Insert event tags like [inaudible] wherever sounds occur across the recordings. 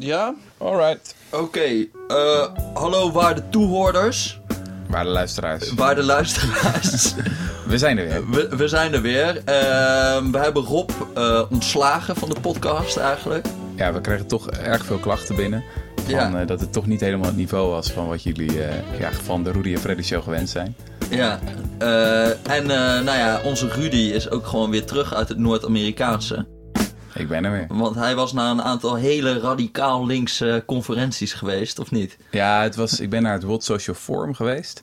Ja? Alright. Oké, eh, hallo waarde toehoorders, Waar de luisteraars. waarde luisteraars. [laughs] We zijn er weer. we, we zijn er weer. Ehm, we hebben Rob eh, ontslagen van de podcast eigenlijk. Ja, we kregen toch erg veel klachten binnen. Van, Ja. eh, dat het toch niet helemaal het niveau was van wat jullie eh, ja, van de Rudy en Freddy show gewend zijn. Ja, eh, en eh, nou ja, onze Rudy is ook gewoon weer terug uit het Noord-Amerikaanse. Ik ben er weer. Want hij was naar een aantal hele radicaal linkse conferenties geweest, of niet? Ja, het was, ik ben naar het World Social Forum geweest.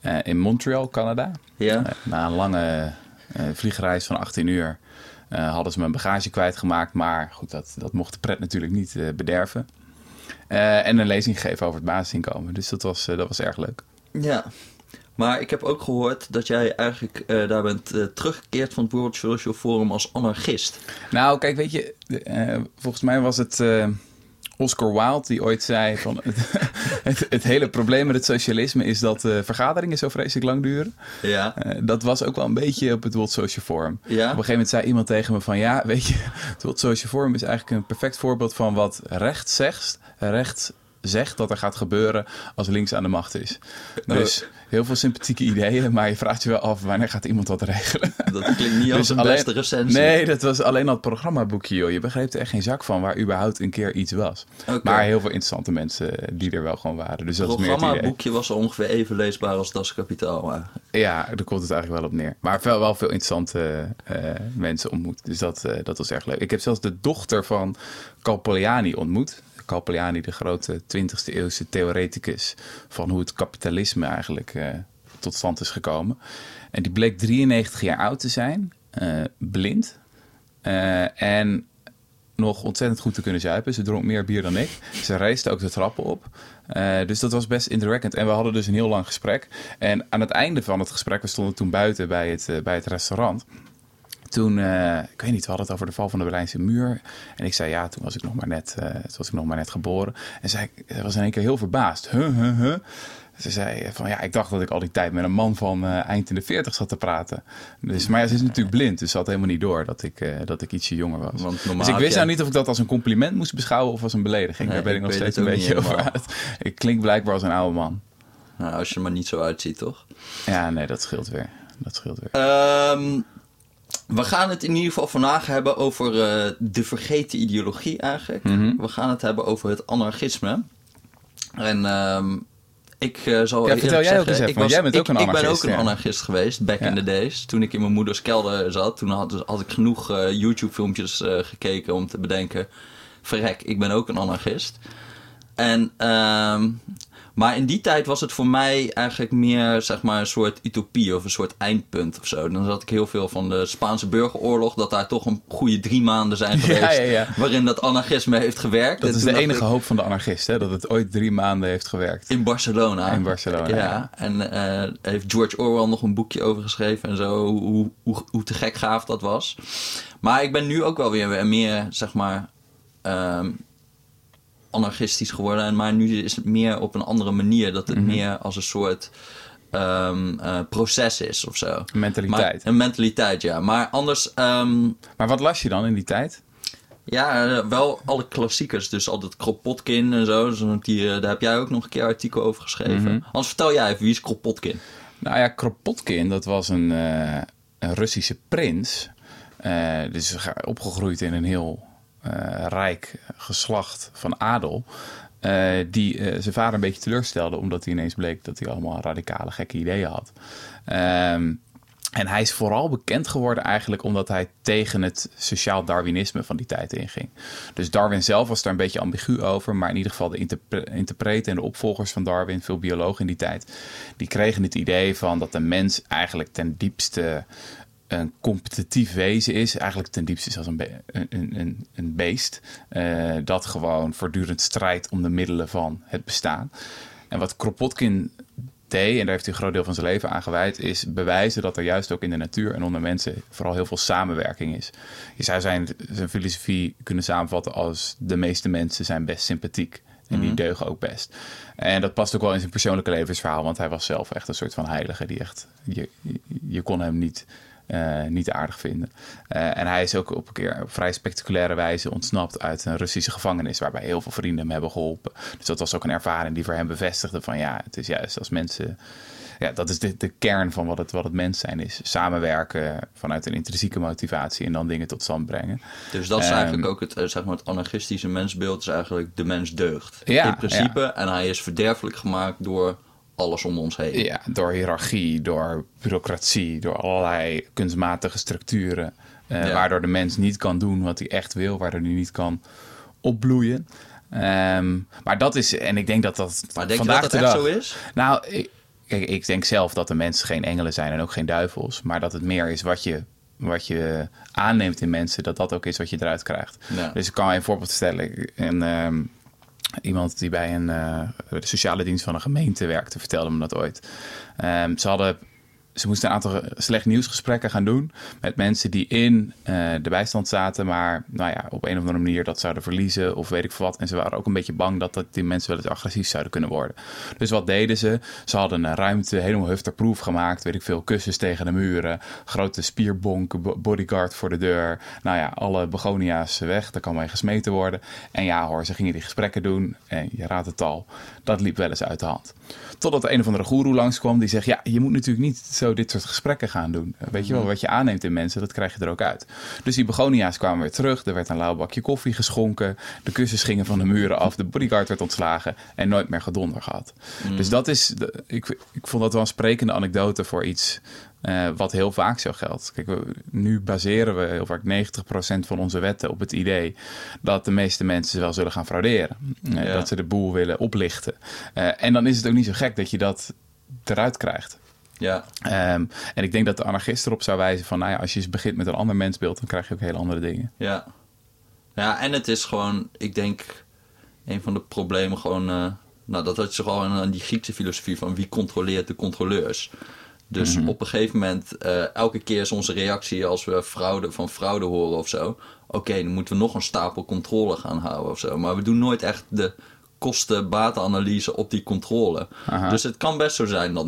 eh, in Montreal, Canada. Ja. Eh, na een lange eh, vliegreis van 18 uur eh, hadden ze mijn bagage kwijtgemaakt. Maar goed, dat, dat mocht de pret natuurlijk niet eh, bederven. Eh, en een lezing gegeven over het basisinkomen. Dus dat was, eh, dat was erg leuk. Ja. Maar ik heb ook gehoord dat jij eigenlijk eh, daar bent eh, teruggekeerd van het World Social Forum als anarchist. Nou, kijk, weet je, eh, volgens mij was het Oscar Wilde die ooit zei van [laughs] het, het, het hele probleem met het socialisme is dat vergaderingen zo vreselijk lang duren. Ja. Dat was ook wel een beetje op het World Social Forum. Ja. Op een gegeven moment zei iemand tegen me van ja, weet je, het World Social Forum is eigenlijk een perfect voorbeeld van wat recht zegt, recht zegt dat er gaat gebeuren als links aan de macht is. Dus heel veel sympathieke ideeën, maar je vraagt je wel af wanneer gaat iemand dat regelen. Dat klinkt niet als Dus een alleen- beste recensie. Nee, dat was alleen al het programmaboekje, joh. Je begreep er echt geen zak van waar überhaupt een keer iets was. Maar heel veel interessante mensen die er wel gewoon waren. Dus dat Het is meer het idee. programmaboekje was ongeveer even leesbaar als Das Kapitaal. Maar... Ja, daar komt het eigenlijk wel op neer. Maar wel, wel veel interessante eh, mensen ontmoet. Dus dat, eh, dat was erg leuk. Ik heb zelfs de dochter van Calpoliani ontmoet. Calpoliani, de grote 20e eeuwse theoreticus van hoe het kapitalisme eigenlijk eh, tot stand is gekomen. En die bleek 93 jaar oud te zijn, eh, blind. eh, en nog ontzettend goed te kunnen zuipen. Ze dronk meer bier dan ik. Ze reisde ook de trappen op. Dus dat was best indrukwekkend. En we hadden dus een heel lang gesprek. En aan het einde van het gesprek, we stonden toen buiten bij het, bij het restaurant. Toen, eh, ik weet niet, we hadden het over de val van de Berlijnse muur. En ik zei, ja, toen was ik nog maar net, eh, toen was ik nog maar net geboren. En zij was in één keer heel verbaasd. Huh, huh, huh. Ze zei van, ja, ik dacht dat ik al die tijd met een man van eh, eind in de 40 zat te praten. Dus, maar ja, ze is natuurlijk blind, dus ze had helemaal niet door dat ik, dat ik ietsje jonger was. Want normaal dus ik wist nou niet of ik dat als een compliment moest beschouwen of als een belediging. Nee, Daar ben ik ik nog steeds een beetje over uit. Ik klink blijkbaar als een oude man. Nou, als je er maar niet zo uitziet, toch? Ja, nee, dat scheelt weer. Dat scheelt weer. Ehm, we gaan het in ieder geval vandaag hebben over eh, de vergeten ideologie eigenlijk. Mhm. We gaan het hebben over het anarchisme. En ehm, ik eh, zal Ja, vertel jij ook zeggen, even, ik jij bent ik, ook een Ik ben anarchist, ook een ja. anarchist geweest, back Ja. in the days. Toen ik in mijn moeders kelder zat, toen had, had ik genoeg eh, YouTube-filmpjes gekeken om te bedenken... Verrek, ik ben ook een anarchist. En, ehm, maar in die tijd was het voor mij eigenlijk meer zeg maar, een soort utopie of een soort eindpunt of zo. Dan zat ik heel veel van de Spaanse burgeroorlog, dat daar toch een goede drie maanden zijn [laughs] Ja, geweest. ja, ja. waarin dat anarchisme heeft gewerkt. Dat En is de enige ik- hoop van de anarchist, hè? dat het ooit drie maanden heeft gewerkt. in Barcelona. In Barcelona, Ja, ja. en eh, heeft George Orwell nog een boekje over geschreven en zo, hoe, hoe, hoe te gek gaaf dat was. Maar ik ben nu ook wel weer meer, zeg maar, ehm, anarchistisch geworden. En Maar nu is het meer op een andere manier, dat het Mhm. meer als een soort ehm, eh, proces is of zo. Een mentaliteit. Maar, een mentaliteit, ja. Maar anders, ehm, Maar wat las je dan in die tijd? ja, eh, wel alle klassiekers. Dus altijd Kropotkin en zo. Dus die, eh, daar heb jij ook nog een keer artikel over geschreven. Mhm. Anders vertel jij even, wie is Kropotkin? Nou ja, Kropotkin, dat was een, een Russische prins. Eh, dus ge- opgegroeid in een heel rijk geslacht van adel. eh, die eh, zijn vader een beetje teleurstelde, omdat hij ineens bleek dat hij allemaal radicale, gekke ideeën had. Ehm, en hij is vooral bekend geworden eigenlijk omdat hij tegen het sociaal Darwinisme van die tijd inging. Dus Darwin zelf was daar een beetje ambigu over, maar in ieder geval de interpre- interpreten en de opvolgers van Darwin, veel biologen in die tijd, die kregen het idee van dat de mens eigenlijk ten diepste een competitief wezen is. Eigenlijk ten diepste is als een, be- een, een, een beest. eh, dat gewoon voortdurend strijdt om de middelen van het bestaan. En wat Kropotkin deed, en daar heeft hij een groot deel van zijn leven aan gewijd, is bewijzen dat er juist ook in de natuur en onder mensen vooral heel veel samenwerking is. Je zou zijn, zijn filosofie kunnen samenvatten als de meeste mensen zijn best sympathiek. En die deugen ook best. En dat past ook wel in zijn persoonlijke levensverhaal, want hij was zelf echt een soort van heilige die echt, je, je kon hem niet eh, niet aardig vinden. Eh, en hij is ook op een keer op vrij spectaculaire wijze ontsnapt uit een Russische gevangenis, waarbij heel veel vrienden hem hebben geholpen. Dus dat was ook een ervaring die voor hem bevestigde van ja, het is juist als mensen ja, dat is de, de kern van wat het, wat het mens zijn is. Samenwerken vanuit een intrinsieke motivatie en dan dingen tot stand brengen. Dus dat is Ehm, eigenlijk ook het, eh, zeg maar, het anarchistische mensbeeld, is eigenlijk de mens deugt. Ja, In principe, en hij is verderfelijk gemaakt door alles om ons heen. Ja, door hiërarchie, door bureaucratie, door allerlei kunstmatige structuren. eh, Ja. Waardoor de mens niet kan doen wat hij echt wil, waardoor hij niet kan opbloeien. Ehm, maar dat is, en ik denk dat dat. Maar denk je vandaag dat dat de echt dag- zo is? Nou, ik, kijk, ik denk zelf dat de mensen geen engelen zijn en ook geen duivels. Maar dat het meer is wat je, wat je aanneemt in mensen, dat dat ook is wat je eruit krijgt. Ja. Dus ik kan een voorbeeld stellen. En, ehm, iemand die bij een, eh, de sociale dienst van een gemeente werkte, vertelde me dat ooit. Ehm, ze hadden. Ze moesten een aantal slecht nieuwsgesprekken gaan doen met mensen die in eh, de bijstand zaten, maar nou ja, op een of andere manier dat zouden verliezen of weet ik veel wat. En ze waren ook een beetje bang dat, dat die mensen wel eens agressief zouden kunnen worden. Dus wat deden ze? Ze hadden een ruimte helemaal hufterproof gemaakt, weet ik veel, kussens tegen de muren, grote spierbonk, bo- bodyguard voor de deur. Nou ja, alle begonia's weg, daar kan mee gesmeten worden. En ja hoor, ze gingen die gesprekken doen en je raadt het al, dat liep wel eens uit de hand. Totdat een of andere goeroe langskwam die zegt, ja, je moet natuurlijk niet zo dit soort gesprekken gaan doen. Weet je wel, wat je aanneemt in mensen, dat krijg je er ook uit. Dus die begonia's kwamen weer terug, er werd een lauw bakje koffie geschonken, de kussens gingen van de muren af, de bodyguard werd ontslagen en nooit meer gedonder gehad. Dus dat is, de- ik, ik vond dat wel een sprekende anekdote voor iets eh, wat heel vaak zo geldt. Kijk, we, nu baseren we heel vaak 90% van onze wetten op het idee dat de meeste mensen wel zullen gaan frauderen. Eh, Ja. Dat ze de boel willen oplichten. Eh, en dan is het ook niet zo gek dat je dat eruit krijgt. Ja, Ehm, en ik denk dat de anarchist erop zou wijzen van, nou ja, als je eens begint met een ander mensbeeld, dan krijg je ook hele andere dingen. ja. Ja, en het is gewoon, ik denk, een van de problemen gewoon... eh, nou, dat had je al aan die Griekse filosofie van wie controleert de controleurs. Dus op een gegeven moment, eh, elke keer is onze reactie als we fraude, van fraude horen of zo. Oké, dan moeten we nog een stapel controle gaan houden of zo. Maar we doen nooit echt de kosten-batenanalyse op die controle. Aha. Dus het kan best zo zijn dat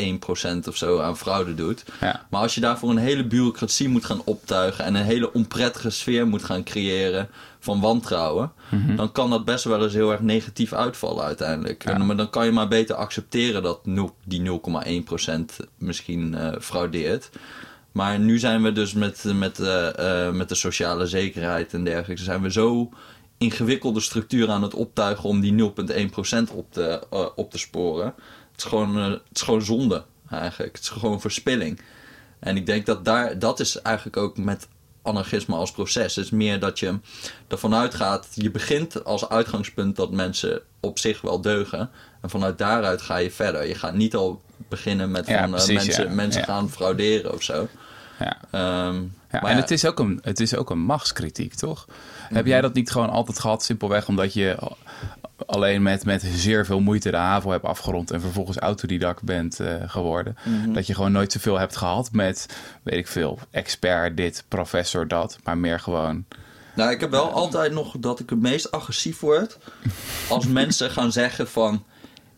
0,1% of zo aan fraude doet. Ja. Maar als je daarvoor een hele bureaucratie moet gaan optuigen en een hele onprettige sfeer moet gaan creëren van wantrouwen, Mhm. dan kan dat best wel eens heel erg negatief uitvallen uiteindelijk. En, maar dan kan je maar beter accepteren dat die 0,1% misschien eh, fraudeert. Maar nu zijn we dus met, met, eh, eh, met de sociale zekerheid en dergelijke, zijn we zo ingewikkelde structuur aan het optuigen om die 0,1% op te, op te sporen. Het is, gewoon, eh, het is gewoon zonde eigenlijk. Het is gewoon verspilling. En ik denk dat daar, dat is eigenlijk ook met anarchisme als proces. Het is meer dat je ervan uitgaat, je begint als uitgangspunt dat mensen op zich wel deugen. En vanuit daaruit ga je verder. Je gaat niet al beginnen met Ja, van eh, mensen, ja. mensen Ja. gaan frauderen of zo. Ja. Ehm, Ja, maar en ja, het is, ook een, het is ook een machtskritiek, toch? Heb jij dat niet gewoon altijd gehad, simpelweg omdat je alleen met, met zeer veel moeite de HAVO hebt afgerond en vervolgens autodidact bent eh, geworden? Dat je gewoon nooit zoveel hebt gehad met, weet ik veel, expert dit, professor dat, maar meer gewoon... Nou, ik heb wel altijd nog dat ik het meest agressief word als [laughs] mensen gaan zeggen van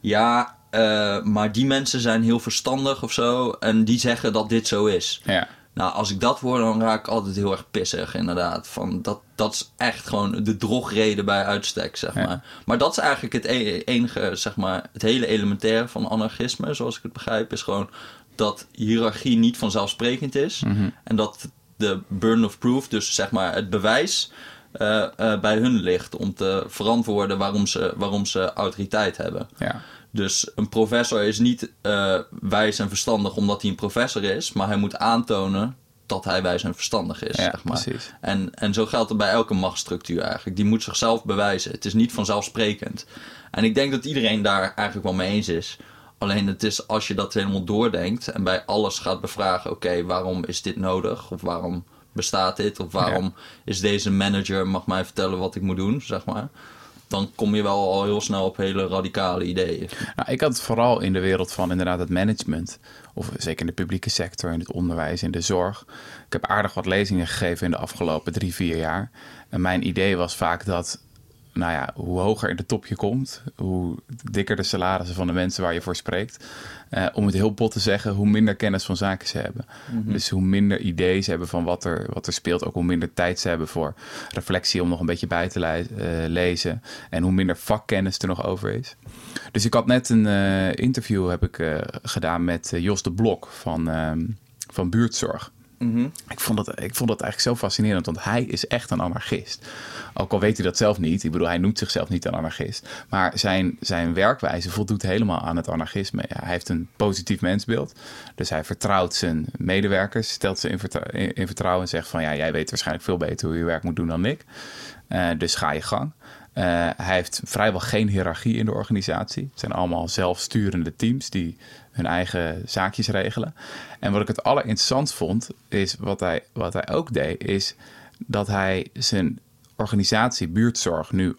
ja, eh, maar die mensen zijn heel verstandig of zo en die zeggen dat dit zo is. Ja, Nou, als ik dat hoor, dan raak ik altijd heel erg pissig, inderdaad. Van dat, dat is echt gewoon de drogreden bij uitstek, zeg Ja. maar. Maar dat is eigenlijk het e- enige, zeg maar, het hele elementaire van anarchisme, zoals ik het begrijp, is gewoon dat hiërarchie niet vanzelfsprekend is. En dat de burden of proof, dus zeg maar het bewijs, eh, eh, bij hun ligt om te verantwoorden waarom ze, waarom ze autoriteit hebben. ja, Dus een professor is niet eh, wijs en verstandig omdat hij een professor is, maar hij moet aantonen dat hij wijs en verstandig is. Ja, zeg maar. precies. En, en zo geldt het bij elke machtsstructuur eigenlijk. Die moet zichzelf bewijzen. Het is niet vanzelfsprekend. En ik denk dat iedereen daar eigenlijk wel mee eens is. Alleen het is als je dat helemaal doordenkt en bij alles gaat bevragen: oké, waarom is dit nodig? Of waarom bestaat dit? Of waarom is deze manager mag mij vertellen wat ik moet doen, zeg maar. Dan kom je wel al heel snel op hele radicale ideeën. Nou, ik had het vooral in de wereld van inderdaad het management. Of zeker in de publieke sector, in het onderwijs, in de zorg. Ik heb aardig wat lezingen gegeven in de afgelopen drie, vier jaar. En mijn idee was vaak dat nou ja, hoe hoger in de top je komt, hoe dikker de salarissen van de mensen waar je voor spreekt. Uh, om het heel bot te zeggen, hoe minder kennis van zaken ze hebben. Mhm. Dus hoe minder ideeën ze hebben van wat er, wat er speelt. Ook hoe minder tijd ze hebben voor reflectie om nog een beetje bij te le uh, lezen. En hoe minder vakkennis er nog over is. Dus ik had net een uh, interview heb ik, gedaan met Jos de Blok van, ehm, van Buurtzorg. -hmm. ik, vond dat, ik vond dat eigenlijk zo fascinerend, want hij is echt een anarchist. Ook al weet hij dat zelf niet. Ik bedoel, hij noemt zichzelf niet een anarchist. Maar zijn, zijn werkwijze voldoet helemaal aan het anarchisme. Hij heeft een positief mensbeeld. Dus hij vertrouwt zijn medewerkers, stelt ze in, vertrouwen, en zegt van... ja, jij weet waarschijnlijk veel beter hoe je werk moet doen dan ik. Uh, dus ga je gang. Uh, hij heeft vrijwel geen hiërarchie in de organisatie. Het zijn allemaal zelfsturende teams die hun eigen zaakjes regelen. En wat ik het allerinteressantst vond, is wat hij, wat hij ook deed, is dat hij zijn organisatie buurtzorg nu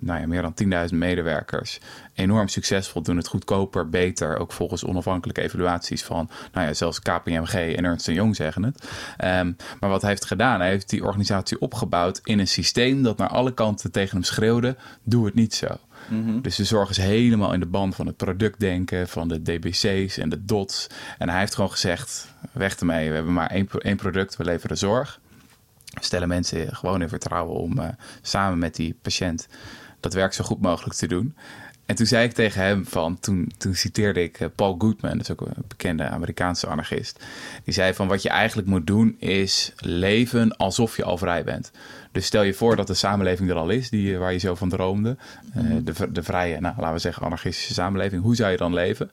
nou ja, meer dan 10.000 medewerkers. Enorm succesvol, doen het goedkoper, beter. Ook volgens onafhankelijke evaluaties van, nou ja, zelfs KPMG en Ernst Young zeggen het. Um, maar wat hij heeft gedaan, hij heeft die organisatie opgebouwd in een systeem dat naar alle kanten tegen hem schreeuwde: doe het niet zo. Mm -hmm. Dus de zorg is helemaal in de band van het productdenken, van de DBC's en de DOTS. En hij heeft gewoon gezegd: weg ermee, we hebben maar één, één product, we leveren zorg. Stellen mensen gewoon in vertrouwen om uh, samen met die patiënt dat werk zo goed mogelijk te doen. En toen zei ik tegen hem van, toen, toen citeerde ik uh, Paul Goodman, dat is ook een bekende Amerikaanse anarchist. Die zei van wat je eigenlijk moet doen is leven alsof je al vrij bent. Dus stel je voor dat de samenleving er al is, die, waar je zo van droomde. Uh, de, de vrije, nou, laten we zeggen anarchistische samenleving. Hoe zou je dan leven?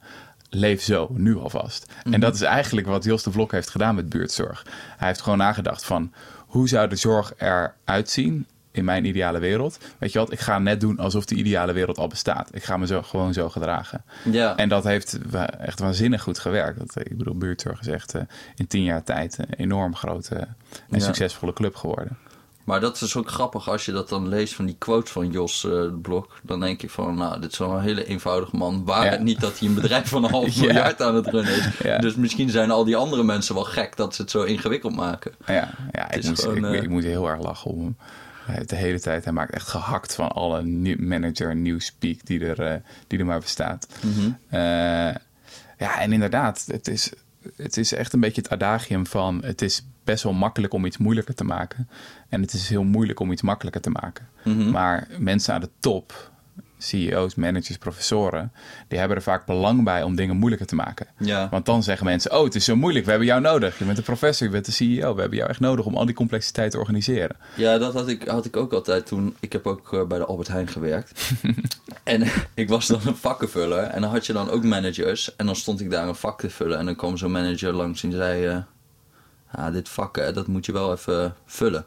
Leef zo, nu alvast. Mm -hmm. En dat is eigenlijk wat Jos de Vlok heeft gedaan met buurtzorg. Hij heeft gewoon nagedacht van, hoe zou de zorg eruit zien in mijn ideale wereld? Weet je wat, ik ga net doen alsof die ideale wereld al bestaat. Ik ga me zo, gewoon zo gedragen. Ja. En dat heeft echt waanzinnig goed gewerkt. Dat, ik bedoel, buurtzorg is echt uh, in tien jaar tijd een enorm grote en Ja. succesvolle club geworden. Maar dat is ook grappig als je dat dan leest van die quotes van Jos uh, Blok. Dan denk je van, nou, dit is wel een hele eenvoudige man. Waar Ja. het niet dat hij een bedrijf van een [laughs] half Ja. miljard aan het runnen is. Ja. Dus misschien zijn al die andere mensen wel gek dat ze het zo ingewikkeld maken. Ja, ja ik, is moest, gewoon, ik, eh, ik moet heel erg lachen om hem. Hij de hele tijd, hij maakt echt gehakt van alle manager nieuwspeak die er, eh, die er maar bestaat. Mhm. Ja, en inderdaad, het is, het is echt een beetje het adagium van... het is best wel makkelijk om iets moeilijker te maken. En het is heel moeilijk om iets makkelijker te maken. Mhm. Maar mensen aan de top, CEO's, managers, professoren... die hebben er vaak belang bij om dingen moeilijker te maken. Ja. Want dan zeggen mensen, oh, het is zo moeilijk, we hebben jou nodig. Je bent de professor, je bent de CEO, we hebben jou echt nodig... om al die complexiteit te organiseren. Ja, dat had ik, had ik ook altijd toen. Ik heb ook eh, bij de Albert Heijn gewerkt. [laughs] en [laughs] ik was dan een vakkenvuller. En dan had je dan ook managers. En dan stond ik daar een vak te vullen. En dan kwam zo'n manager langs en zei... ah, dit vak, dat moet je wel even vullen.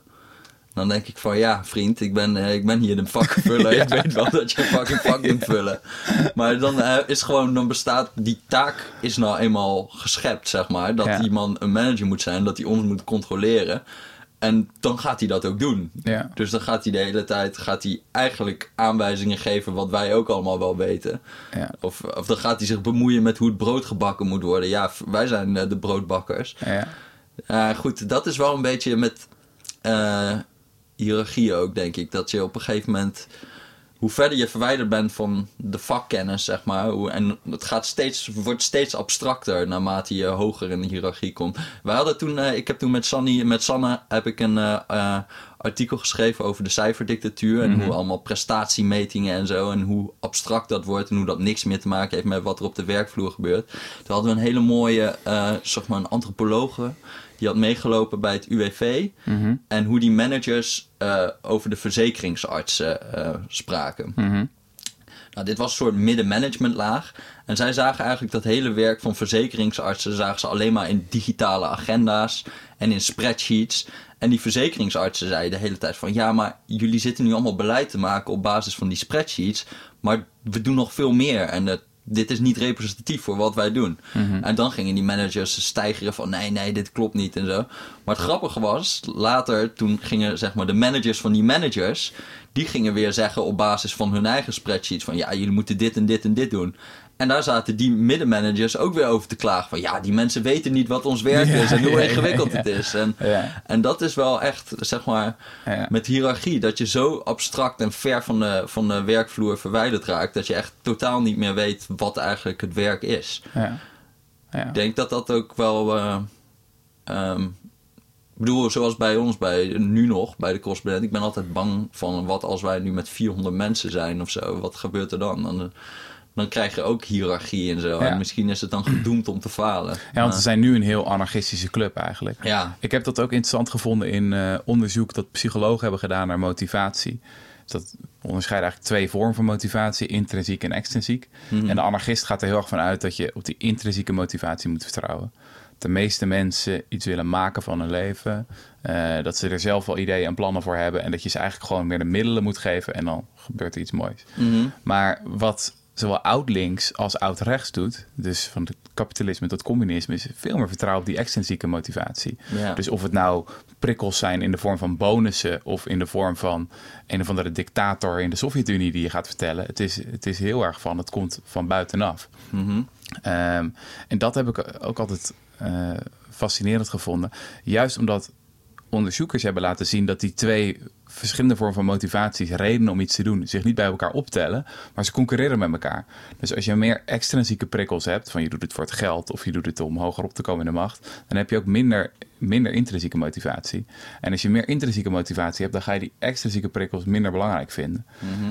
Dan denk ik van ja, vriend, ik ben, eh, ik ben hier een vakkenvuller. [laughs] Ja. Ik weet wel dat je een fucking vak moet vullen. Maar dan eh, is gewoon, dan bestaat die taak is nou eenmaal geschept, zeg maar. Dat Ja. die man een manager moet zijn, dat hij ons moet controleren. En dan gaat hij dat ook doen. Ja. Dus dan gaat hij de hele tijd gaat hij eigenlijk aanwijzingen geven wat wij ook allemaal wel weten. Ja. Of, of dan gaat hij zich bemoeien met hoe het brood gebakken moet worden. Ja, wij zijn eh, de broodbakkers. Ja. Ja, goed, dat is wel een beetje met eh hiërarchie ook, denk ik. Dat je op een gegeven moment, hoe verder je verwijderd bent van de vakkennis, zeg maar. Hoe, en het gaat steeds, wordt steeds abstracter naarmate je hoger in de hiërarchie komt. We hadden toen, eh, ik heb toen met, Sanny, met Sanne heb ik een eh, eh, artikel geschreven over de cijferdictatuur. En hoe allemaal prestatiemetingen en zo. En hoe abstract dat wordt. En hoe dat niks meer te maken heeft met wat er op de werkvloer gebeurt. Toen hadden we een hele mooie, eh zeg maar een antropologe. Die had meegelopen bij het UWV. Mhm. En hoe die managers eh, over de verzekeringsartsen eh, spraken. Mhm. Nou, dit was een soort middenmanagementlaag. En zij zagen eigenlijk dat hele werk van verzekeringsartsen... zagen ze alleen maar in digitale agenda's en in spreadsheets. En die verzekeringsartsen zeiden de hele tijd van... ja, maar jullie zitten nu allemaal beleid te maken op basis van die spreadsheets... maar we doen nog veel meer en het, dit is niet representatief voor wat wij doen. En dan gingen die managers stijgeren van... nee, nee, dit klopt niet en zo. Maar het grappige was, later toen gingen zeg maar de managers van die managers... die gingen weer zeggen op basis van hun eigen spreadsheets van... ja, jullie moeten dit en dit en dit doen. En daar zaten die middenmanagers ook weer over te klagen. Van ja, die mensen weten niet wat ons werk is en hoe ingewikkeld het is. En, en dat is wel echt, zeg maar, met hiërarchie. Dat je zo abstract en ver van de, van de werkvloer verwijderd raakt. Dat je echt totaal niet meer weet wat eigenlijk het werk is. Ja. Ja. Ik denk dat dat ook wel. eh, ehm, ik bedoel, zoals bij ons, bij, nu nog, bij de correspondent. Ik ben altijd bang van wat als wij nu met 400 mensen zijn of zo. Wat gebeurt er dan? Dan, dan krijg je ook hiërarchie en zo. Ja. En misschien is het dan gedoemd om te falen. Ja, want we zijn nu een heel anarchistische club eigenlijk. Ja, Ik heb dat ook interessant gevonden in eh, onderzoek dat psychologen hebben gedaan naar motivatie. Dus dat onderscheidt eigenlijk twee vormen van motivatie, intrinsiek en extrinsiek. Mhm. En de anarchist gaat er heel erg van uit dat je op die intrinsieke motivatie moet vertrouwen. De meeste mensen iets willen maken van hun leven. eh, dat ze er zelf wel ideeën en plannen voor hebben. En dat je ze eigenlijk gewoon meer de middelen moet geven. En dan gebeurt er iets moois. Mhm. Maar wat zowel oud-links als oud-rechts doet, dus van het kapitalisme tot communisme, is veel meer vertrouwen op die extrinsieke motivatie. Ja. Dus of het nou prikkels zijn in de vorm van bonussen of in de vorm van een of andere dictator in de Sovjet-Unie die je gaat vertellen. Het is, het is heel erg van, het komt van buitenaf. Mhm. Ehm, en dat heb ik ook altijd eh, fascinerend gevonden. Juist omdat onderzoekers hebben laten zien dat die twee verschillende vormen van motivaties, redenen om iets te doen, zich niet bij elkaar optellen, maar ze concurreren met elkaar. Dus als je meer extrinsieke prikkels hebt, van je doet het voor het geld of je doet het om hoger op te komen in de macht, dan heb je ook minder, minder intrinsieke motivatie. En als je meer intrinsieke motivatie hebt, dan ga je die extrinsieke prikkels minder belangrijk vinden.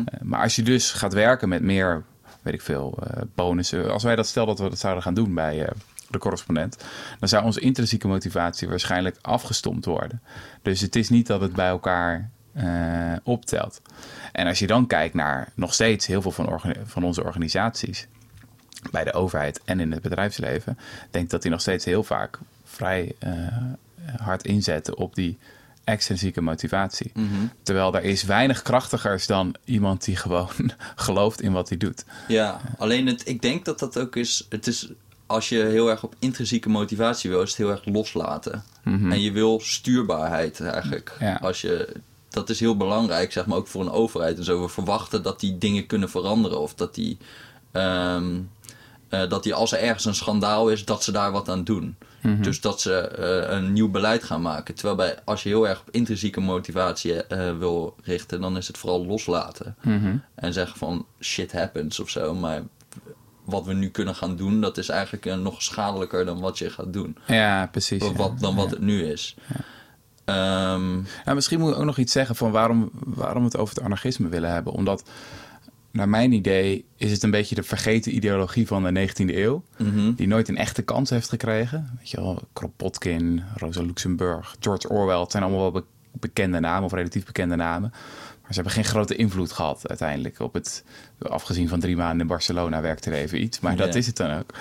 Eh, maar als je dus gaat werken met meer, weet ik veel, eh, bonussen, als wij dat stel dat we dat zouden gaan doen bij eh, de correspondent, dan zou onze intrinsieke motivatie waarschijnlijk afgestompt worden. Dus het is niet dat het bij elkaar eh, optelt. En als je dan kijkt naar nog steeds heel veel van, van onze organisaties, bij de overheid en in het bedrijfsleven, denk dat die nog steeds heel vaak vrij eh, hard inzetten op die extrinsieke motivatie. Mhm. Terwijl er is weinig krachtigers dan iemand die gewoon [laughs] gelooft in wat hij doet. Ja, alleen het, ik denk dat dat ook is. Het is als je heel erg op intrinsieke motivatie wil, is het heel erg loslaten. En je wil stuurbaarheid eigenlijk. Mhm. Ja. Als je, dat is heel belangrijk, zeg maar ook voor een overheid en zo. We verwachten dat die dingen kunnen veranderen of dat die. ehm, eh, dat die als er ergens een schandaal is, dat ze daar wat aan doen. Mhm. Dus dat ze eh, een nieuw beleid gaan maken. Terwijl bij, als je heel erg op intrinsieke motivatie eh, wil richten, dan is het vooral loslaten. Mhm. En zeggen van shit happens of zo. Maar wat we nu kunnen gaan doen, dat is eigenlijk eh, nog schadelijker dan wat je gaat doen. Ja, precies. Of ja. wat, dan wat het nu is. Ehm, Nou, misschien moet ik ook nog iets zeggen van waarom, waarom we het over het anarchisme willen hebben. Omdat, naar mijn idee, is het een beetje de vergeten ideologie van de 19e eeuw. mhm. Die nooit een echte kans heeft gekregen. Weet je wel, Kropotkin, Rosa Luxemburg, George Orwell. Het zijn allemaal wel be- bekende namen of relatief bekende namen. Maar ze hebben geen grote invloed gehad uiteindelijk. Op het, afgezien van drie maanden in Barcelona werkte er even iets. Maar dat is het dan ook.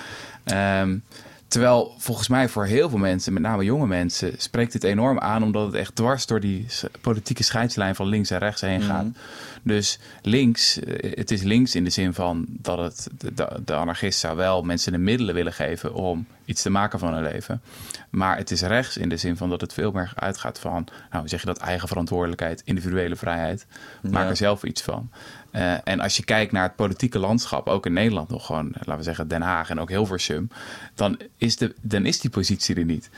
Ehm, terwijl volgens mij voor heel veel mensen, met name jonge mensen, spreekt dit enorm aan. Omdat het echt dwars door die politieke scheidslijn van links en rechts heen gaat. Dus links, eh, het is links in de zin van dat het, de, anarchist zou wel mensen de middelen willen geven om iets te maken van hun leven. Maar het is rechts in de zin van dat het veel meer uitgaat van, nou zeg je dat, eigen verantwoordelijkheid, individuele vrijheid. Maak Ja. er zelf iets van. Eh, en als je kijkt naar het politieke landschap, ook in Nederland nog gewoon, laten we zeggen Den Haag en ook Hilversum, dan is, de, dan is die positie er niet.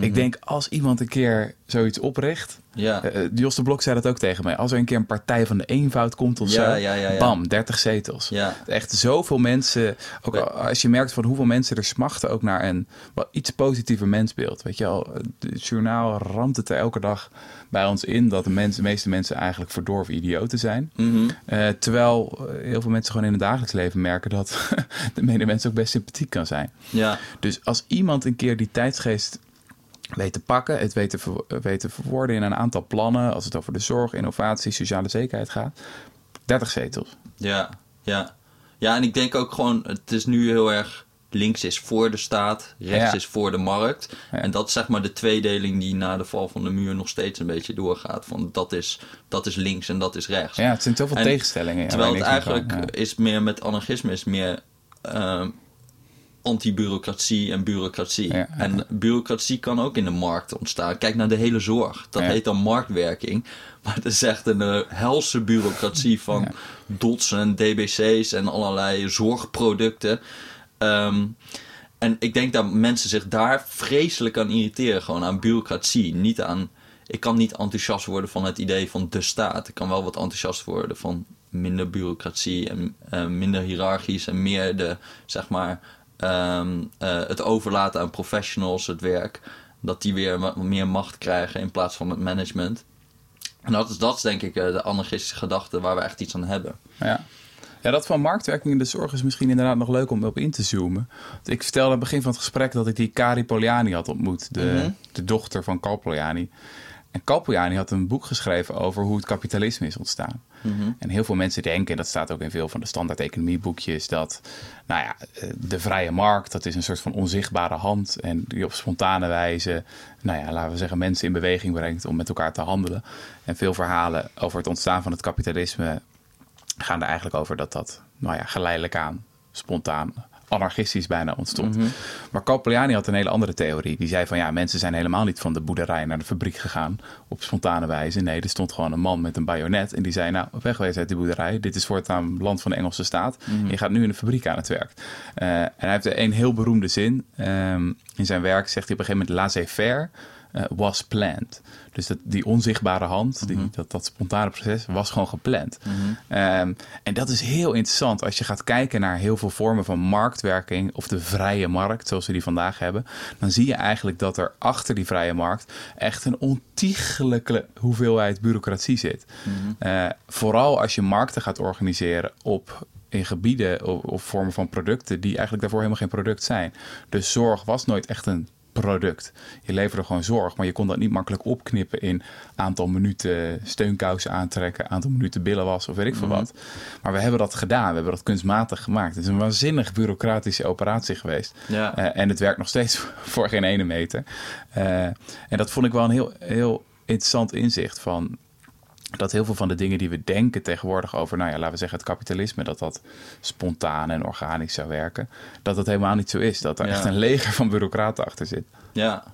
Ik denk, als iemand een keer zoiets opricht, ja. eh, Jos de Blok zei dat ook tegen mij. Als er een keer een partij van de eenvoud komt of Ja, zo, ja, bam, 30 zetels. Echt zoveel mensen, ook als je merkt van hoeveel mensen er smachten ook naar een wat iets positiever mensbeeld. Weet je wel, het journaal ramt het er elke dag bij ons in dat de, mensen, de meeste mensen eigenlijk verdorven idioten zijn. Mhm. Eh, terwijl eh, heel veel mensen gewoon in het dagelijks leven merken dat [laughs] de medemens ook best sympathiek kan zijn. ja. Dus als iemand een keer die tijdsgeest weet te pakken, het weet te, ver- weet te verwoorden in een aantal plannen, als het over de zorg, innovatie, sociale zekerheid gaat, 30 zetels. Ja, ja. Ja, en ik denk ook gewoon, het is nu heel erg links is voor de staat, rechts Ja. is voor de markt. Ja. En dat is zeg maar de tweedeling die na de val van de muur nog steeds een beetje doorgaat. Van dat is, dat is links en dat is rechts. Ja, het zijn zoveel En tegenstellingen. ja, Terwijl het eigenlijk is meer met anarchisme is meer ehm, anti-bureaucratie en bureaucratie. Ja, ja. En bureaucratie kan ook in de markt ontstaan. Kijk naar de hele zorg. Dat Ja. heet dan marktwerking. [laughs] Maar het is echt een eh, helse bureaucratie van dots en dbc's en allerlei zorgproducten. Ehm, en ik denk dat mensen zich daar vreselijk aan irriteren. Gewoon aan bureaucratie. Niet aan... Ik kan niet enthousiast worden van het idee van de staat. Ik kan wel wat enthousiast worden van minder bureaucratie en eh, minder hiërarchisch en meer de, zeg maar, ehm, eh, het overlaten aan professionals, het werk. Dat die weer meer macht krijgen in plaats van het management. En dat is, dat is denk ik eh, de anarchistische gedachte waar we echt iets aan hebben. Ja. Ja, dat van marktwerking in de zorg is misschien inderdaad nog leuk om op in te zoomen. Want Ik vertelde aan het begin van het gesprek dat ik die Kari Poliani had ontmoet, de, Mhm. de dochter van Carl Poliani. En Poliani had een boek geschreven over hoe het kapitalisme is ontstaan. En heel veel mensen denken, en dat staat ook in veel van de standaard economieboekjes, dat nou ja, eh, de vrije markt, dat is een soort van onzichtbare hand. En die op spontane wijze, nou ja, laten we zeggen, mensen in beweging brengt om met elkaar te handelen. En veel verhalen over het ontstaan van het kapitalisme gaan er eigenlijk over dat dat nou ja, geleidelijk aan, spontaan, anarchistisch bijna ontstond. Maar Copliani had een hele andere theorie. Die zei van ja, mensen zijn helemaal niet van de boerderij naar de fabriek gegaan op spontane wijze. Nee, er stond gewoon een man met een bajonet en die zei nou, wegwezen uit die boerderij. Dit is voortaan land van de Engelse staat. Je gaat nu in de fabriek aan het werk. Eh, en hij heeft een heel beroemde zin. Ehm, in zijn werk zegt hij op een gegeven moment laissez-faire eh, was planned. Dus dat, die onzichtbare hand, die, dat, dat spontane proces, was gewoon gepland. Ehm, en dat is heel interessant als je gaat kijken naar heel veel vormen van marktwerking of de vrije markt, zoals we die vandaag hebben. Dan zie je eigenlijk dat er achter die vrije markt echt een ontiegelijke hoeveelheid bureaucratie zit. Eh, vooral als je markten gaat organiseren op in gebieden of, of vormen van producten die eigenlijk daarvoor helemaal geen product zijn. Dus zorg was nooit echt een product. Je leverde gewoon zorg, maar je kon dat niet makkelijk opknippen in aantal minuten steunkousen aantrekken, aantal minuten billen was of weet ik veel wat. Maar we hebben dat gedaan, we hebben dat kunstmatig gemaakt. Het is een waanzinnig bureaucratische operatie geweest. Ja. Eh, en het werkt nog steeds [laughs] voor geen ene meter. Eh, en dat vond ik wel een heel, heel interessant inzicht van dat heel veel van de dingen die we denken tegenwoordig over, nou ja, laten we zeggen het kapitalisme, dat dat spontaan en organisch zou werken, dat dat helemaal niet zo is. Dat er Ja. echt een leger van bureaucraten achter zit. Ja.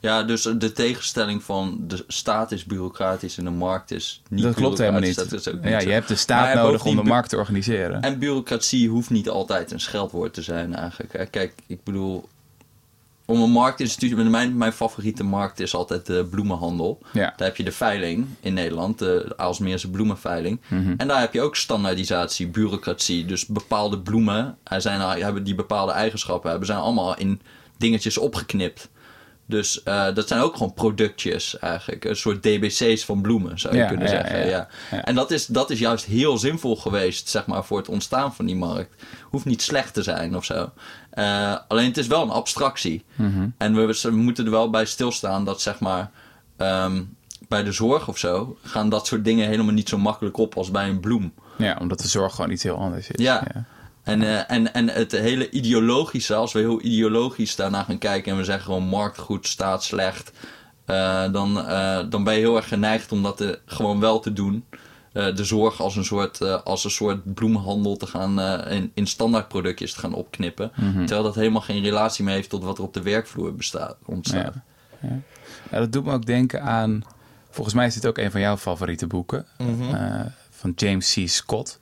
ja, dus de tegenstelling van de staat is bureaucratisch en de markt is niet dat klopt helemaal niet. bureaucratisch, Dat is ook niet ja, zo. je hebt de staat nodig om de markt te organiseren. En bureaucratie hoeft niet altijd een scheldwoord te zijn eigenlijk. Kijk, ik bedoel... Om een marktinstituut... Mijn, mijn favoriete markt is altijd de bloemenhandel. Ja. Daar heb je de veiling in Nederland. De Aalsmeerse bloemenveiling. Mhm. En daar heb je ook standaardisatie, bureaucratie. Dus bepaalde bloemen zijn, hebben die bepaalde eigenschappen hebben. Zijn allemaal in dingetjes opgeknipt. Dus eh, dat zijn ook gewoon productjes eigenlijk. Een soort DBC's van bloemen zou je Ja, kunnen ja, zeggen. ja, Ja, ja. Ja. En dat is, dat is juist heel zinvol geweest, zeg maar, voor het ontstaan van die markt. Hoeft niet slecht te zijn of zo. Eh, alleen het is wel een abstractie. Mhm. En we, we moeten er wel bij stilstaan dat, zeg maar, ehm, bij de zorg of zo, gaan dat soort dingen helemaal niet zo makkelijk op als bij een bloem. Ja, omdat de zorg gewoon iets heel anders is. Ja. En, eh, en, en het hele ideologische, als we heel ideologisch daarna gaan kijken en we zeggen gewoon markt goed, staat slecht, eh, dan, eh, dan ben je heel erg geneigd om dat eh, gewoon wel te doen. De zorg als een soort, als een soort bloemhandel te gaan in, in standaardproductjes te gaan opknippen. Terwijl dat helemaal geen relatie meer heeft tot wat er op de werkvloer bestaat, ontstaat. Ja. Ja. Ja, dat doet me ook denken aan. Volgens mij is dit ook een van jouw favoriete boeken. eh, van James C. Scott.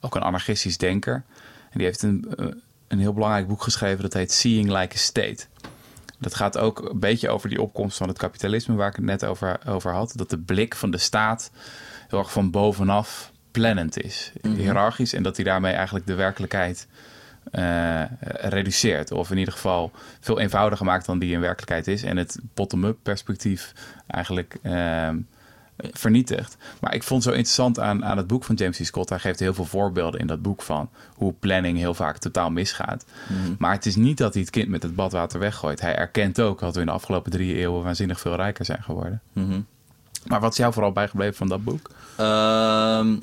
Ook een anarchistisch denker. Die heeft een, eh, een heel belangrijk boek geschreven. Dat heet Seeing Like a State. Dat gaat ook een beetje over die opkomst van het kapitalisme. Waar ik het net over, over had. Dat de blik van de staat heel erg van bovenaf plannend is. Hierarchisch. En dat hij daarmee eigenlijk de werkelijkheid eh, reduceert. Of in ieder geval veel eenvoudiger maakt dan die in werkelijkheid is. En het bottom-up perspectief eigenlijk ehm, vernietigt. Maar ik vond het zo interessant aan, aan het boek van James C. Scott. Hij geeft heel veel voorbeelden in dat boek van hoe planning heel vaak totaal misgaat. Maar het is niet dat hij het kind met het badwater weggooit. Hij erkent ook dat we in de afgelopen drie eeuwen waanzinnig veel rijker zijn geworden. Mhm. Maar wat is jou vooral bijgebleven van dat boek? Ehm,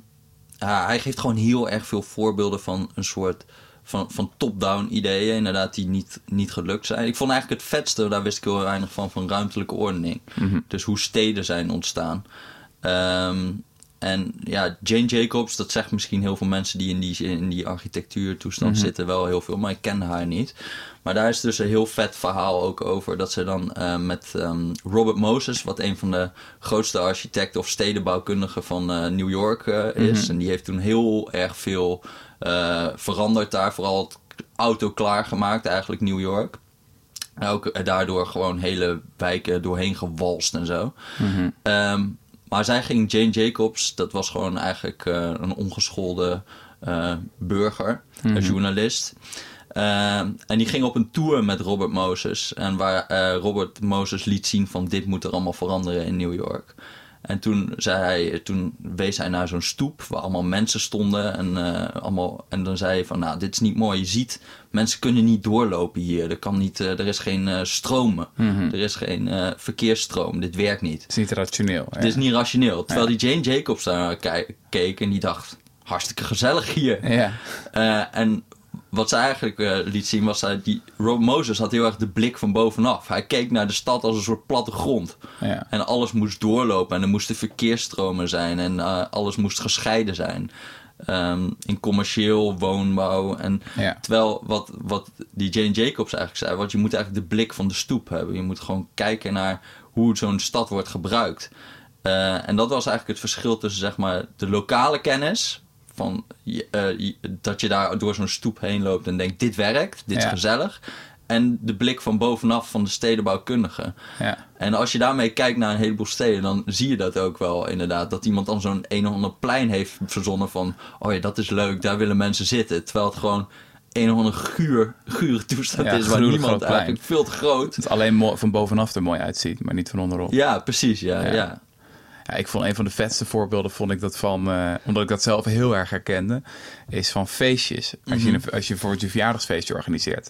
ja, hij geeft gewoon heel erg veel voorbeelden van een soort van, van top-down ideeën, inderdaad, die niet, niet gelukt zijn. Ik vond eigenlijk het vetste, daar wist ik heel weinig van, van ruimtelijke ordening. Dus hoe steden zijn ontstaan. Ehm, en ja, Jane Jacobs, dat zegt misschien heel veel mensen die in die, in die architectuurtoestand zitten wel heel veel, maar ik ken haar niet. Maar daar is dus een heel vet verhaal ook over dat ze dan eh, met ehm, Robert Moses, wat een van de grootste architecten of stedenbouwkundigen van eh, New York eh, is. En die heeft toen heel erg veel veranderd daar, vooral het auto klaargemaakt, eigenlijk New York. En ook daardoor gewoon hele wijken doorheen gewalst en zo. Ehm, maar zij ging, Jane Jacobs, dat was gewoon eigenlijk een ongeschoolde burger, een journalist. Ehm, en die ging op een tour met Robert Moses. En waar Robert Moses liet zien van dit moet er allemaal veranderen in New York. En toen, zei hij, toen wees hij naar zo'n stoep waar allemaal mensen stonden. En, uh, allemaal, en dan zei hij van, nou, dit is niet mooi. Je ziet, mensen kunnen niet doorlopen hier. Er, kan niet, uh, er is geen uh, stromen. Mm -hmm. Er is geen verkeersstroom. Dit werkt niet. Het is niet rationeel. Het is niet rationeel. Terwijl ja. die Jane Jacobs daar keek en die dacht, hartstikke gezellig hier. Ja. en wat ze eigenlijk uh, liet zien was dat die Rob Moses had heel erg de blik van bovenaf. Hij keek naar de stad als een soort platte grond. Ja. En alles moest doorlopen en er moesten verkeersstromen zijn en uh, alles moest gescheiden zijn. Um, in commercieel woonbouw. En ja. terwijl wat, wat die Jane Jacobs eigenlijk zei, want je moet eigenlijk de blik van de stoep hebben. Je moet gewoon kijken naar hoe zo'n stad wordt gebruikt. Uh, en dat was eigenlijk het verschil tussen zeg maar de lokale kennis van, uh, dat je daar door zo'n stoep heen loopt en denkt: dit werkt, dit is gezellig. En de blik van bovenaf van de stedenbouwkundige. Ja. En als je daarmee kijkt naar een heleboel steden, dan zie je dat ook wel inderdaad. Dat iemand dan zo'n een of ander plein heeft verzonnen van: oh ja, dat is leuk, daar willen mensen zitten. Terwijl het gewoon een of ander guur, gure toestand Ja, is waar niemand eigenlijk veel te groot. Het alleen van bovenaf er mooi uitziet, maar niet van onderop. Ja, precies, ja. Ja. ja. Ja, ik vond een van de vetste voorbeelden, vond ik dat van, eh, omdat ik dat zelf heel erg herkende, is van feestjes. Als, je, een- als je voor je verjaardagsfeestje organiseert,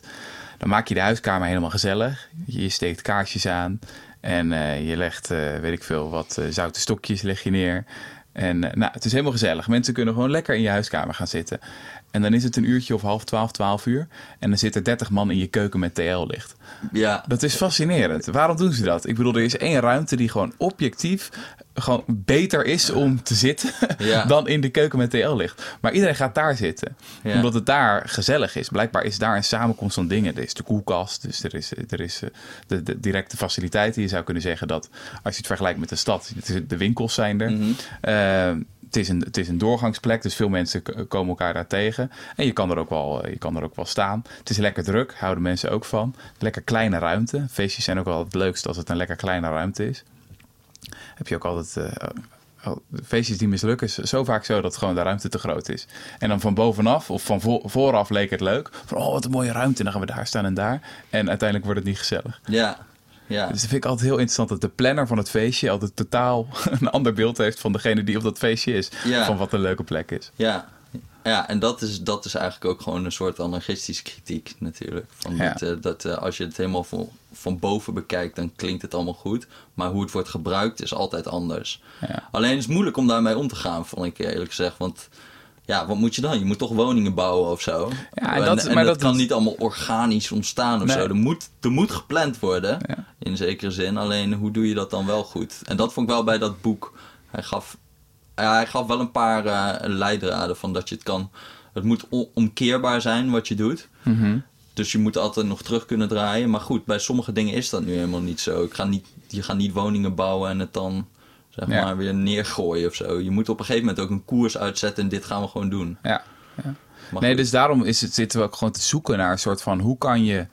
dan maak je de huiskamer helemaal gezellig. Je steekt kaarsjes aan en eh, je legt, eh, weet ik veel, wat zoute stokjes leg je neer. En nou, het is helemaal gezellig. Mensen kunnen gewoon lekker in je huiskamer gaan zitten. En dan is het een uurtje of half twaalf, twaalf uur. En dan zitten 30 man in je keuken met TL-licht. Ja. Dat is fascinerend. Waarom doen ze dat? Ik bedoel, er is één ruimte die gewoon objectief gewoon beter is om te zitten [laughs] Ja. dan in de keuken met TL-licht. Maar iedereen gaat daar zitten, Ja. omdat het daar gezellig is. Blijkbaar is daar een samenkomst van dingen. Er is de koelkast, dus er is, er is eh, de, de directe faciliteiten. Je zou kunnen zeggen dat, als je het vergelijkt met de stad, de winkels zijn er. Mhm. Eh, het is, een, het is een doorgangsplek, dus veel mensen komen elkaar daar tegen. En je kan er ook wel, eh, je kan er ook wel staan. Het is lekker druk, houden mensen ook van. Lekker kleine ruimte. Feestjes zijn ook wel het leukst als het een lekker kleine ruimte is. Heb je ook altijd eh, feestjes die mislukken. is zo vaak zo dat gewoon de ruimte te groot is. En dan van bovenaf of van vo- vooraf leek het leuk. Van oh, wat een mooie ruimte. En dan gaan we daar staan en daar. En uiteindelijk wordt het niet gezellig. ja. ja. Dus dat vind ik altijd heel interessant dat de planner van het feestje altijd totaal [laughs] een ander beeld heeft van degene die op dat feestje is. Ja. Van wat een leuke plek is. Ja, ja en dat is, dat is eigenlijk ook gewoon een soort anarchistische kritiek natuurlijk. Van Ja. dat, eh, dat eh, als je het helemaal van, van boven bekijkt, dan klinkt het allemaal goed. Maar hoe het wordt gebruikt is altijd anders. Ja. Alleen is het moeilijk om daarmee om te gaan, vond ik eerlijk gezegd. Want ja, wat moet je dan? Je moet toch woningen bouwen of zo. Ja, en en, dat- en maar dat, dat- kan niet allemaal organisch ontstaan of Nee. zo. Er moet, er moet gepland worden, Ja. in zekere zin. Alleen hoe doe je dat dan wel goed? En dat vond ik wel bij dat boek. Hij gaf, ja, hij gaf wel een paar eh, leidraden van dat je het kan... Het moet omkeerbaar zijn wat je doet. Mhm. Dus je moet altijd nog terug kunnen draaien. Maar goed, bij sommige dingen is dat nu helemaal niet zo. Ik ga niet, je gaat niet woningen bouwen en het dan zeg Ja. maar weer neergooien of zo. Je moet op een gegeven moment ook een koers uitzetten en dit gaan we gewoon doen. Ja. Maar Nee, dus daarom is het, zitten we ook gewoon te zoeken naar een soort van hoe kan je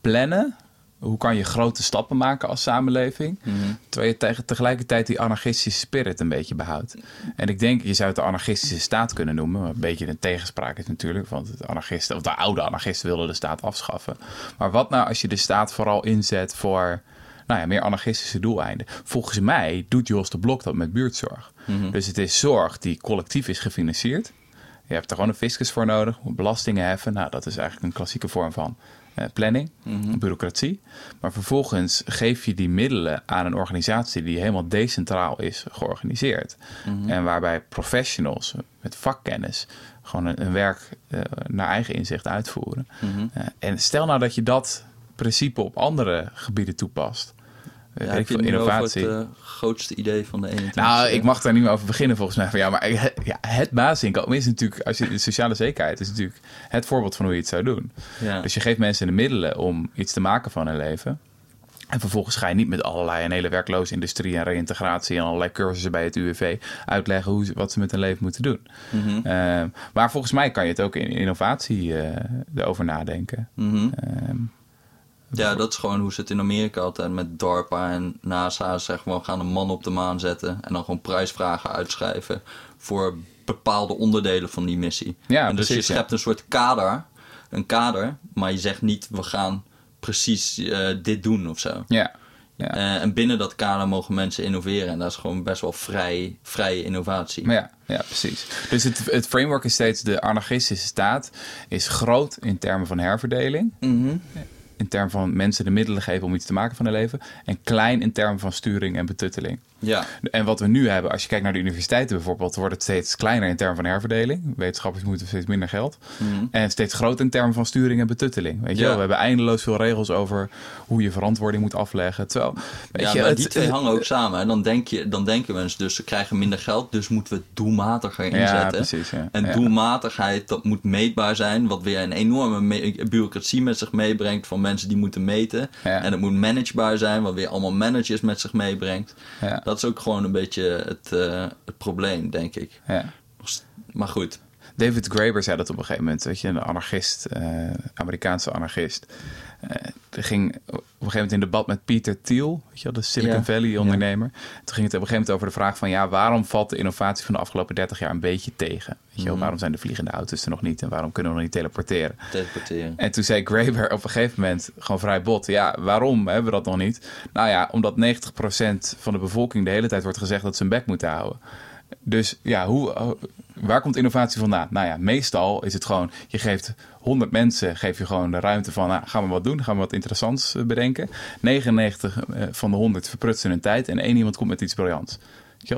plannen? Hoe kan je grote stappen maken als samenleving? Mhm. Terwijl je tegelijkertijd die anarchistische spirit een beetje behoudt. En ik denk, je zou het de anarchistische staat kunnen noemen. Een beetje een tegenspraak is natuurlijk. Want de, anarchisten, of de oude anarchisten wilden de staat afschaffen. Maar wat nou als je de staat vooral inzet voor nou ja, meer anarchistische doeleinden? Volgens mij doet Jos de Blok dat met buurtzorg. Dus het is zorg die collectief is gefinancierd. Je hebt er gewoon een fiscus voor nodig, belastingen heffen. Nou, dat is eigenlijk een klassieke vorm van eh, planning, bureaucratie. Maar vervolgens geef je die middelen aan een organisatie die helemaal decentraal is georganiseerd. En waarbij professionals met vakkennis gewoon een, een werk eh, naar eigen inzicht uitvoeren. Eh, en stel nou dat je dat principe op andere gebieden toepast. Ja, ik innovatie. het eh, grootste idee van de 21 Nou, ik mag daar niet meer over beginnen volgens mij. Van, ja, maar ja, het basisinkomen is natuurlijk, als je de sociale zekerheid is natuurlijk het voorbeeld van hoe je het zou doen. Ja. Dus je geeft mensen de middelen om iets te maken van hun leven. En vervolgens ga je niet met allerlei een hele werkloze industrie en reïntegratie en allerlei cursussen bij het UWV uitleggen hoe, ze- wat ze met hun leven moeten doen. Mhm. Eh, maar volgens mij kan je het ook in innovatie eh, erover nadenken. Ehm, Ja, dat is gewoon hoe ze het in Amerika altijd met DARPA en NASA zeg maar, gaan een man op de maan zetten en dan gewoon prijsvragen uitschrijven voor bepaalde onderdelen van die missie. Ja, en dus precies, je schept een soort kader, een kader, maar je zegt niet we gaan precies eh, dit doen of zo. ja. Ja. Eh, en binnen dat kader mogen mensen innoveren en dat is gewoon best wel vrij, vrije innovatie. Ja, ja, precies. Dus het, het framework is steeds de anarchistische staat is groot in termen van herverdeling. Mhm. In termen van mensen de middelen geven om iets te maken van hun leven. En klein in termen van sturing en betutteling. Ja, En wat we nu hebben, als je kijkt naar de universiteiten bijvoorbeeld, wordt het steeds kleiner in termen van herverdeling. Wetenschappers moeten steeds minder geld. En steeds groter in termen van sturing en betutteling. Weet je Ja. wel? We hebben eindeloos veel regels over hoe je verantwoording moet afleggen. Terwijl, weet ja je, maar het- die twee hangen ook samen. En dan, denk je, dan denken mensen dus ze krijgen minder geld, dus moeten we het doelmatiger inzetten. precies, ja. En Ja. doelmatigheid, dat moet meetbaar zijn, wat weer een enorme me- bureaucratie met zich meebrengt van mensen die moeten meten. En het moet managebaar zijn, wat weer allemaal managers met zich meebrengt. Ja. Dat is ook gewoon een beetje het, eh, het probleem, denk ik. ja. Maar goed, David Graeber zei dat op een gegeven moment, weet je, een anarchist, eh, Amerikaanse anarchist. Eh, er ging op een gegeven moment in debat met Peter Thiel, weet je wel, de Silicon Ja. Valley ondernemer. Toen ging het op een gegeven moment over de vraag van, ja, waarom valt de innovatie van de afgelopen 30 jaar een beetje tegen? Weet je wel, waarom zijn de vliegende auto's er nog niet en waarom kunnen we nog niet teleporteren? teleporteren. En toen zei Graeber op een gegeven moment gewoon vrij bot. Ja, waarom hebben we dat nog niet? Nou ja, omdat 90% van de bevolking de hele tijd wordt gezegd dat ze hun bek moeten houden. Dus ja, hoe, waar komt innovatie vandaan? Nou ja, meestal is het gewoon, je geeft 100 mensen, geef je gewoon de ruimte van, nou, gaan we wat doen, gaan we wat interessants eh, bedenken. 99 eh, van de 100 verprutsen hun tijd en één iemand komt met iets briljants.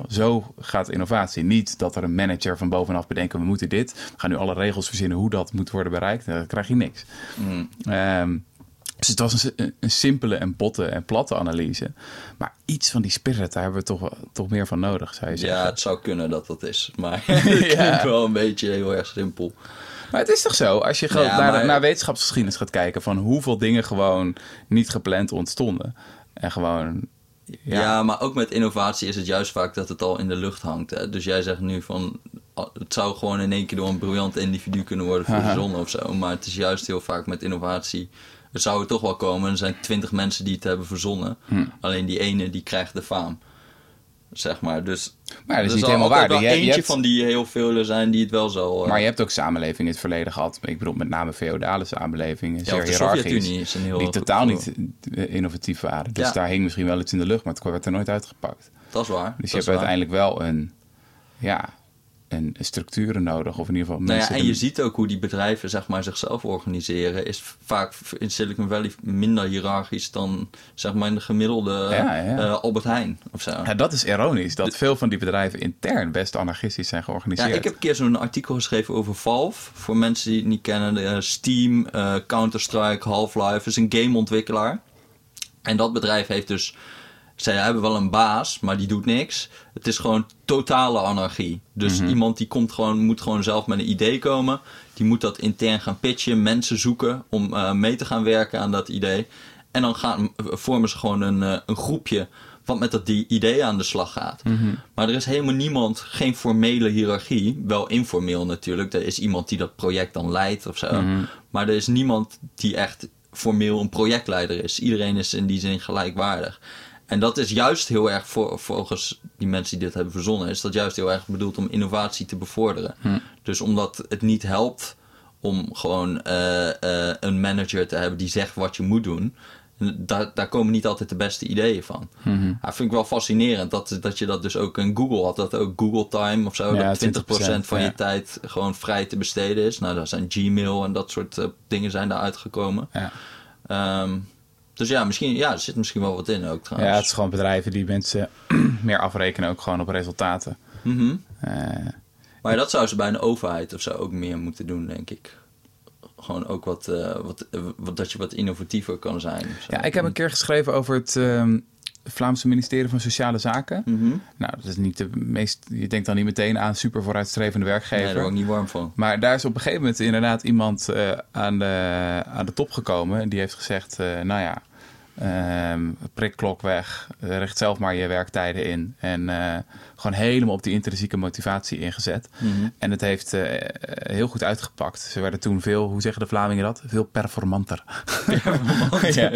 Zo gaat innovatie. Niet dat er een manager van bovenaf bedenken, we moeten dit. We gaan nu alle regels verzinnen hoe dat moet worden bereikt. Dan krijg je niks. Mm. Ehm, dus het was een, een simpele en botte en platte analyse. Maar iets van die spirit, daar hebben we toch, toch meer van nodig, zou je zeggen. Ja, het zou kunnen dat dat is. Maar [laughs] [laughs] het klinkt wel een beetje heel erg simpel. Maar het is toch zo, als je Ja, naar, maar- naar wetenschapsgeschiedenis gaat kijken... van hoeveel dingen gewoon niet gepland ontstonden. En gewoon... Ja. Ja, maar ook met innovatie is het juist vaak dat het al in de lucht hangt. Hè? Dus jij zegt nu van het zou gewoon in één keer door een briljant individu kunnen worden verzonnen of zo. Maar het is juist heel vaak met innovatie. Het zou er toch wel komen. Er zijn twintig mensen die het hebben verzonnen. Hm. Alleen die ene die krijgt de faam. Zeg maar. Dus Maar dat is er niet helemaal waar. je eentje hebt- van die heel veel zijn die het wel zal. eh, maar je hebt ook samenlevingen in het verleden gehad. Ik bedoel, met name feodale samenlevingen. ja, zeer hiërarchisch. Die totaal niet innovatief waren. Dus Ja. daar hing misschien wel iets in de lucht, maar het werd er nooit uitgepakt. Dat is waar. Dus je hebt uiteindelijk wel een, ja, een structuren nodig. Of in ieder geval Nou ja, mensen... en je ziet ook hoe die bedrijven zeg maar, zichzelf organiseren. Is vaak in Silicon Valley minder hiërarchisch dan zeg maar, in de gemiddelde Ja, ja. eh, Albert Heijn of zo. Ja, dat is ironisch. Dat veel van die bedrijven intern best anarchistisch zijn georganiseerd. Ja, ik heb een keer zo'n artikel geschreven over Valve. Voor mensen die het niet kennen. de, eh, Steam, eh, Counter-Strike, Half-Life. is een gameontwikkelaar. En dat bedrijf heeft dus... Zij hebben wel een baas, maar die doet niks. Het is gewoon totale anarchie. Dus iemand die komt gewoon, moet gewoon zelf met een idee komen. Die moet dat intern gaan pitchen. Mensen zoeken om eh, mee te gaan werken aan dat idee. En dan gaan, vormen ze gewoon een, eh, een groepje wat met dat idee aan de slag gaat. Maar er is helemaal niemand, geen formele hiërarchie. Wel informeel natuurlijk. Er is iemand die dat project dan leidt of zo. Maar er is niemand die echt formeel een projectleider is. Iedereen is in die zin gelijkwaardig. En dat is juist heel erg, voor, volgens die mensen die dit hebben verzonnen, is dat juist heel erg bedoeld om innovatie te bevorderen. Dus omdat het niet helpt om gewoon eh, eh, een manager te hebben die zegt wat je moet doen. Daar, daar komen niet altijd de beste ideeën van. Ja, vind ik wel fascinerend dat, dat je dat dus ook in Google had. Dat ook Google Time of zo. Ja, dat 20%, van ja. je tijd gewoon vrij te besteden is. Nou, daar zijn Gmail en dat soort eh, dingen zijn daar uitgekomen. Ja. Ehm, dus ja, misschien, ja, er zit misschien wel wat in ook trouwens. Ja, het is gewoon bedrijven die mensen [clears throat] meer afrekenen ook gewoon op resultaten. Mhm. Eh, Maar dat zou ze bij een overheid of zo ook meer moeten doen, denk ik. Gewoon ook wat, eh, wat, eh, wat dat je wat innovatiever kan zijn. ja, ik heb een keer geschreven over het, ehm, Vlaamse ministerie van Sociale Zaken. Mhm. Nou, dat is niet de meest. Je denkt dan niet meteen aan super vooruitstrevende werkgever. Nee, daar word ik niet warm van. Maar daar is op een gegeven moment inderdaad iemand eh, aan, de, aan de top gekomen. En die heeft gezegd: eh, Nou ja, ehm prikklok weg. richt zelf maar je werktijden in. En eh, gewoon helemaal op die intrinsieke motivatie ingezet. Mhm. En het heeft eh, heel goed uitgepakt. Ze werden toen veel, hoe zeggen de Vlamingen dat? Veel performanter. [laughs] ja.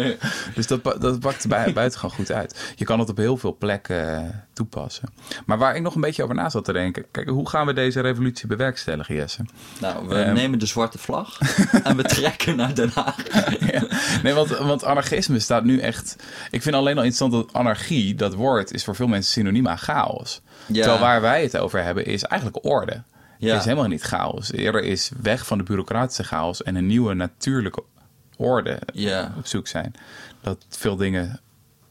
Dus dat, dat pakt bij, buitengewoon goed uit. Je kan het op heel veel plekken eh, toepassen. Maar waar ik nog een beetje over na zat te denken. Kijk, hoe gaan we deze revolutie bewerkstelligen, Jesse? Nou, we Ehm. nemen de zwarte vlag [laughs] en we trekken naar Den Haag. Ja. Nee, want, want anarchisme staat nu echt... Ik vind alleen al interessant dat anarchie, dat woord, is voor veel mensen synoniem aan chaos. Ja. Terwijl waar wij het over hebben, is eigenlijk orde. Ja. Het is helemaal niet chaos. Eerder is weg van de bureaucratische chaos en een nieuwe natuurlijke orde Ja. op zoek zijn. Dat veel dingen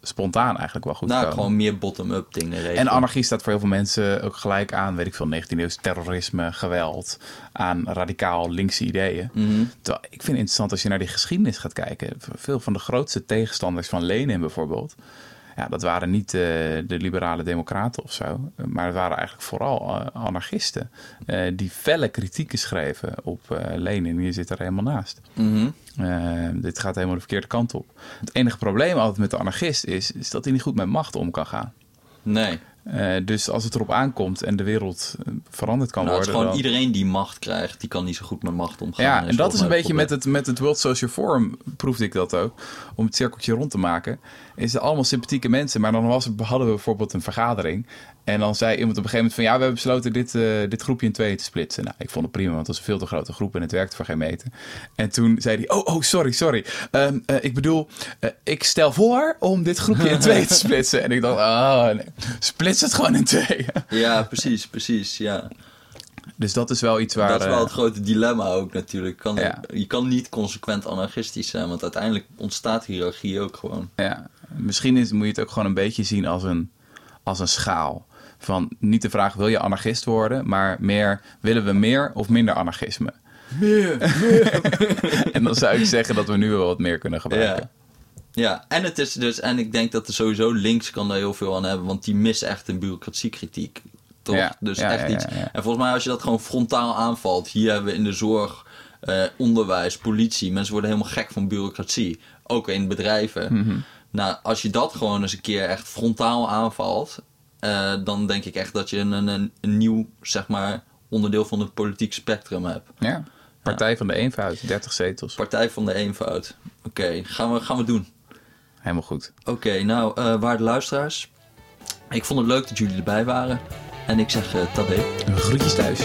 spontaan eigenlijk wel goed Nou, komen. gewoon meer bottom-up dingen regelen. En anarchie staat voor heel veel mensen ook gelijk aan, weet ik veel, 19e eeuws terrorisme, geweld, aan radicaal linkse ideeën. Mhm. Terwijl ik vind het interessant als je naar die geschiedenis gaat kijken. Veel van de grootste tegenstanders van Lenin bijvoorbeeld, ja, dat waren niet eh, de liberale democraten of zo, maar het waren eigenlijk vooral eh, anarchisten eh, die felle kritieken schreven op Lenin. Je zit er helemaal naast. Mhm. Dit gaat helemaal de verkeerde kant op. Het enige probleem altijd met de anarchist is, is dat hij niet goed met macht om kan gaan. Nee. Eh, dus als het erop aankomt en de wereld eh, veranderd kan Nou, het is worden. gewoon dan- iedereen die macht krijgt, die kan niet zo goed met macht omgaan. Ja, en dat is een beetje met het, met het World Social Forum, proefde ik dat ook. Om het cirkeltje rond te maken. Is het allemaal sympathieke mensen. Maar dan was er, hadden we bijvoorbeeld een vergadering. En dan zei iemand op een gegeven moment van... Ja, we hebben besloten dit, eh, dit groepje in tweeën te splitsen. Nou, ik vond het prima, want het was een veel te grote groep en het werkte voor geen meter. En toen zei hij... Oh, oh sorry, sorry. Ehm, eh, ik bedoel, eh, ik stel voor om dit groepje in tweeën te [laughs] splitsen. En ik dacht, oh nee, splits het gewoon in tweeën. Ja, precies, precies, ja. Dus dat is wel iets waar... dat is wel het grote dilemma ook natuurlijk. Kan, Ja. Je kan niet consequent anarchistisch zijn, want uiteindelijk ontstaat hiërarchie ook gewoon. Ja, misschien is, moet je het ook gewoon een beetje zien als een, als een schaal. Van niet de vraag, wil je anarchist worden? Maar meer, willen we meer of minder anarchisme? Meer, [laughs] En dan zou ik zeggen dat we nu wel wat meer kunnen gebruiken. Ja. ja, en het is dus, en ik denk dat er sowieso links kan daar heel veel aan hebben, want die missen echt een bureaucratiekritiek. Toch? Ja, Dus ja, echt iets. En volgens mij, als je dat gewoon frontaal aanvalt, hier hebben we in de zorg, eh, onderwijs, politie, mensen worden helemaal gek van bureaucratie. Ook in bedrijven. Mhm. Nou, als je dat gewoon eens een keer echt frontaal aanvalt, eh, dan denk ik echt dat je een, een, een nieuw, zeg maar, onderdeel van het politiek spectrum hebt. Ja. Partij van de eenvoud, 30 zetels. Partij van de eenvoud. Oké, gaan, we, gaan we doen. Helemaal goed. Oké, nou, eh waarde luisteraars. Ik vond het leuk dat jullie erbij waren. En ik zeg uh. Groetjes thuis.